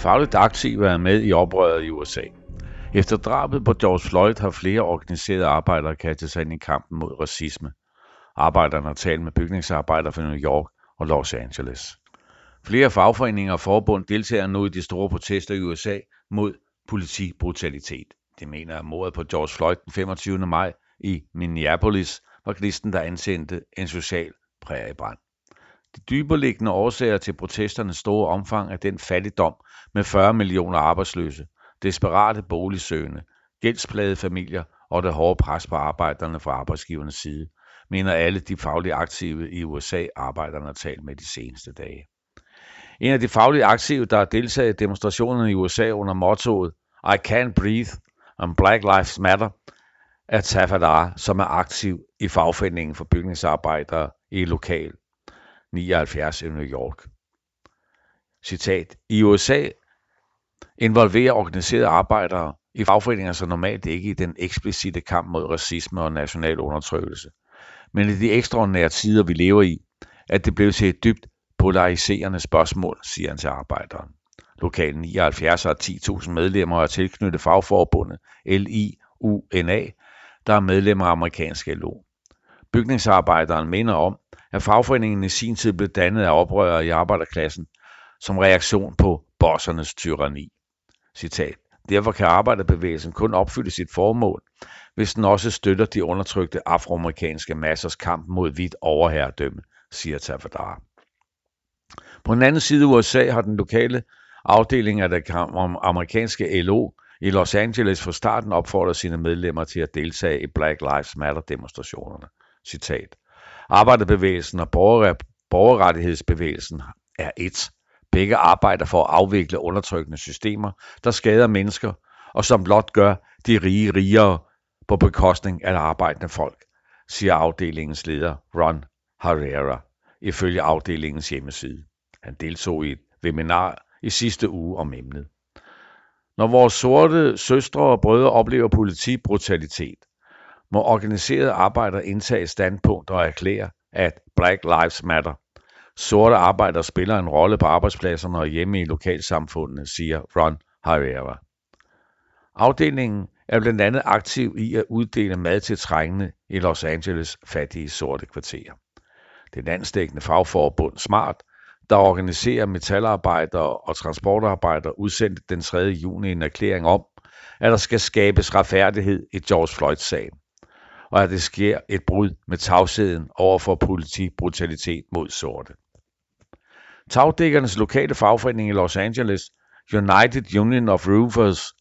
Fagligt aktive er med i oprøret i USA. Efter drabet på George Floyd har flere organiserede arbejdere kastet sig ind i kampen mod racisme. Arbejderne har talt med bygningsarbejdere fra New York og Los Angeles. Flere fagforeninger og forbund deltager nu i de store protester i USA mod politibrutalitet. De mener, at mordet på George Floyd den 25. maj i Minneapolis var gnisten, der ansendte en social præriebrand. De dyberliggende årsager til protesternes store omfang er den fattigdom med 40 millioner arbejdsløse, desperate boligsøgende, gældsplagede familier og det hårde pres på arbejderne fra arbejdsgivernes side, mener alle de faglige aktive i USA, arbejderne har talt med de seneste dage. En af de faglige aktive, der har deltaget i demonstrationerne i USA under mottoet I Can't Breathe and Black Lives Matter, er Tafadar, som er aktiv i fagforeningen for bygningsarbejdere i lokal 79 i New York. Citat. I USA involverer organiserede arbejdere i fagforeninger sig normalt ikke i den eksplicite kamp mod racisme og national undertrykkelse. Men i de ekstraordinære tider, vi lever i, at det blev til et dybt polariserende spørgsmål, siger han til arbejderen. Lokal 79 har 10.000 medlemmer og er tilknyttet fagforbundet LIUNA, der er medlemmer af amerikanske LO. Bygningsarbejderen minder om, at fagforeningen i sin tid blev dannet af oprørere i arbejderklassen som reaktion på bossernes tyranni. Citat. Derfor kan arbejderbevægelsen kun opfylde sit formål, hvis den også støtter de undertrykte afroamerikanske massers kamp mod hvidt overherredømme, siger Tafadar. På den anden side af USA har den lokale afdeling af det amerikanske LO i Los Angeles fra starten opfordret sine medlemmer til at deltage i Black Lives Matter demonstrationerne. Citat. Arbejderbevægelsen og borgerrettighedsbevægelsen er et. Begge arbejder for at afvikle undertrykkende systemer, der skader mennesker, og som blot gør de rige rigere på bekostning af arbejdende folk, siger afdelingens leder Ron Herrera, ifølge afdelingens hjemmeside. Han deltog i et webinar i sidste uge om emnet. Når vores sorte søstre og brødre oplever politibrutalitet, må organiserede arbejdere indtage standpunkt og erklære, at Black Lives Matter. Sorte arbejdere spiller en rolle på arbejdspladserne og hjemme i lokalsamfundene, siger Ron Herrera. Afdelingen er blandt andet aktiv i at uddele mad til trængende i Los Angeles fattige sorte kvarterer. Det landstækkende fagforbund Smart, der organiserer metalarbejdere og transportarbejdere, udsendte den 3. juni en erklæring om, at der skal skabes retfærdighed i George Floyd-sagen og at det sker et brud med tavsheden over for politibrutalitet mod sorte. Tagdækkernes lokale fagforening i Los Angeles, United Union of Roofers,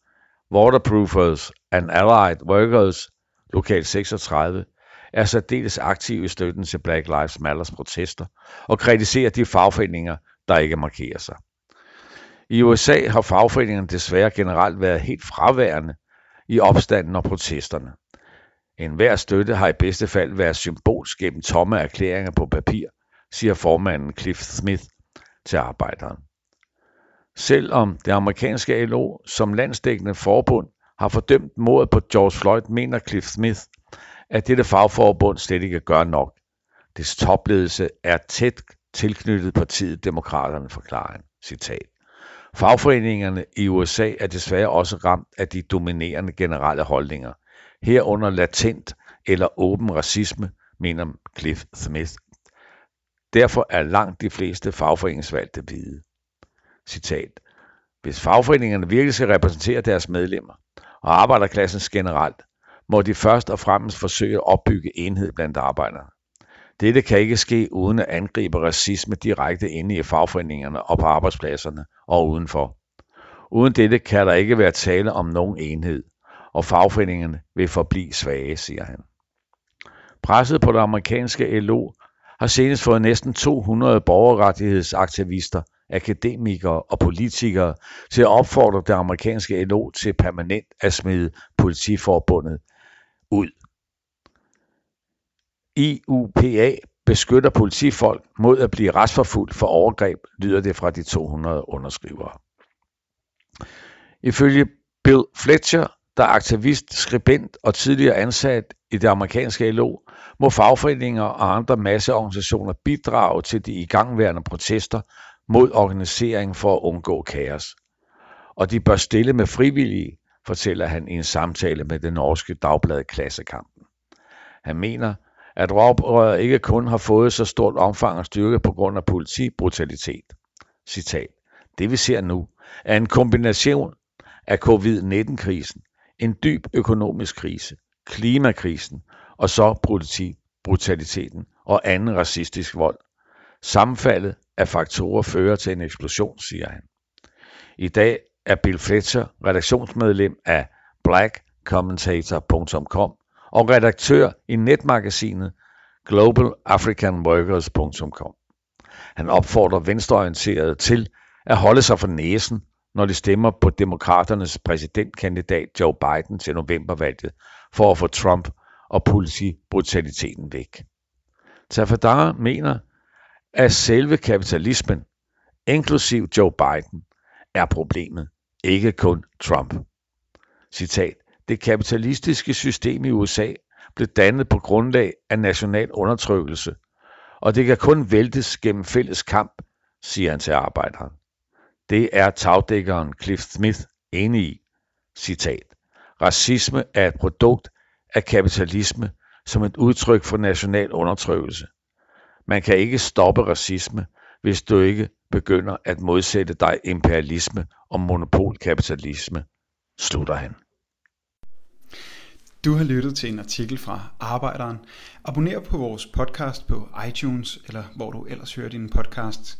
Waterproofers and Allied Workers, lokal 36, er særdeles aktiv i støtten til Black Lives Matters protester og kritiserer de fagforeninger, der ikke markerer sig. I USA har fagforeningerne desværre generelt været helt fraværende i opstanden og protesterne. En hver støtte har i bedste fald været symbolsk gennem tomme erklæringer på papir, siger formanden Cliff Smith til arbejderen. Selvom det amerikanske LO som landsdækkende forbund har fordømt mordet på George Floyd, mener Cliff Smith, at dette fagforbund slet ikke gør nok. Dets topledelse er tæt tilknyttet partiet Demokraterne, forklarer han. Citat. Fagforeningerne i USA er desværre også ramt af de dominerende generelle holdninger – herunder latent eller åben racisme, mener Cliff Smith. Derfor er langt de fleste fagforeningsvalgte hvide. Citat. Hvis fagforeningerne virkelig skal repræsentere deres medlemmer og arbejderklassens generelt, må de først og fremmest forsøge at opbygge enhed blandt arbejdere. Dette kan ikke ske uden at angribe racisme direkte inde i fagforeningerne og på arbejdspladserne og udenfor. Uden dette kan der ikke være tale om nogen enhed, og fagforeningerne vil forblive svage, siger han. Presset på det amerikanske LO har senest fået næsten 200 borgerrettighedsaktivister, akademikere og politikere til at opfordre det amerikanske LO til permanent at smide politiforbundet ud. IUPA beskytter politifolk mod at blive retsforfulgt for overgreb, lyder det fra de 200 underskrivere. Ifølge Bill Fletcher der er aktivist, skribent og tidligere ansat i det amerikanske LO, må fagforeninger og andre masseorganisationer bidrage til de igangværende protester mod organisering for at undgå kaos. og de bør stille med frivillige, fortæller han i en samtale med det norske dagblad Klassekampen. Han mener, at oprøret ikke kun har fået så stort omfang og styrke på grund af politibrutalitet. Citat. Det vi ser nu er en kombination af covid-19-krisen, en dyb økonomisk krise, klimakrisen og så brutaliteten og anden racistisk vold. Sammenfaldet af faktorer fører til en eksplosion, siger han. I dag er Bill Fletcher redaktionsmedlem af blackcommentator.com og redaktør i netmagasinet globalafricanworkers.com. Han opfordrer venstreorienterede til at holde sig for næsen, når de stemmer på demokraternes præsidentkandidat Joe Biden til novembervalget for at få Trump og politibrutaliteten væk. Tafadar mener, at selve kapitalismen, inklusiv Joe Biden, er problemet, ikke kun Trump. Citat. Det kapitalistiske system i USA blev dannet på grundlag af national undertrykkelse, og det kan kun væltes gennem fælles kamp, siger han til arbejderen. Det er tagdækkeren Cliff Smith enig i. Citat. Racisme er et produkt af kapitalisme som et udtryk for national undertrykkelse. Man kan ikke stoppe racisme, hvis du ikke begynder at modsætte dig imperialisme og monopolkapitalisme, slutter han. Du har lyttet til en artikel fra Arbejderen. Abonner på vores podcast på iTunes, eller hvor du ellers hører din podcast.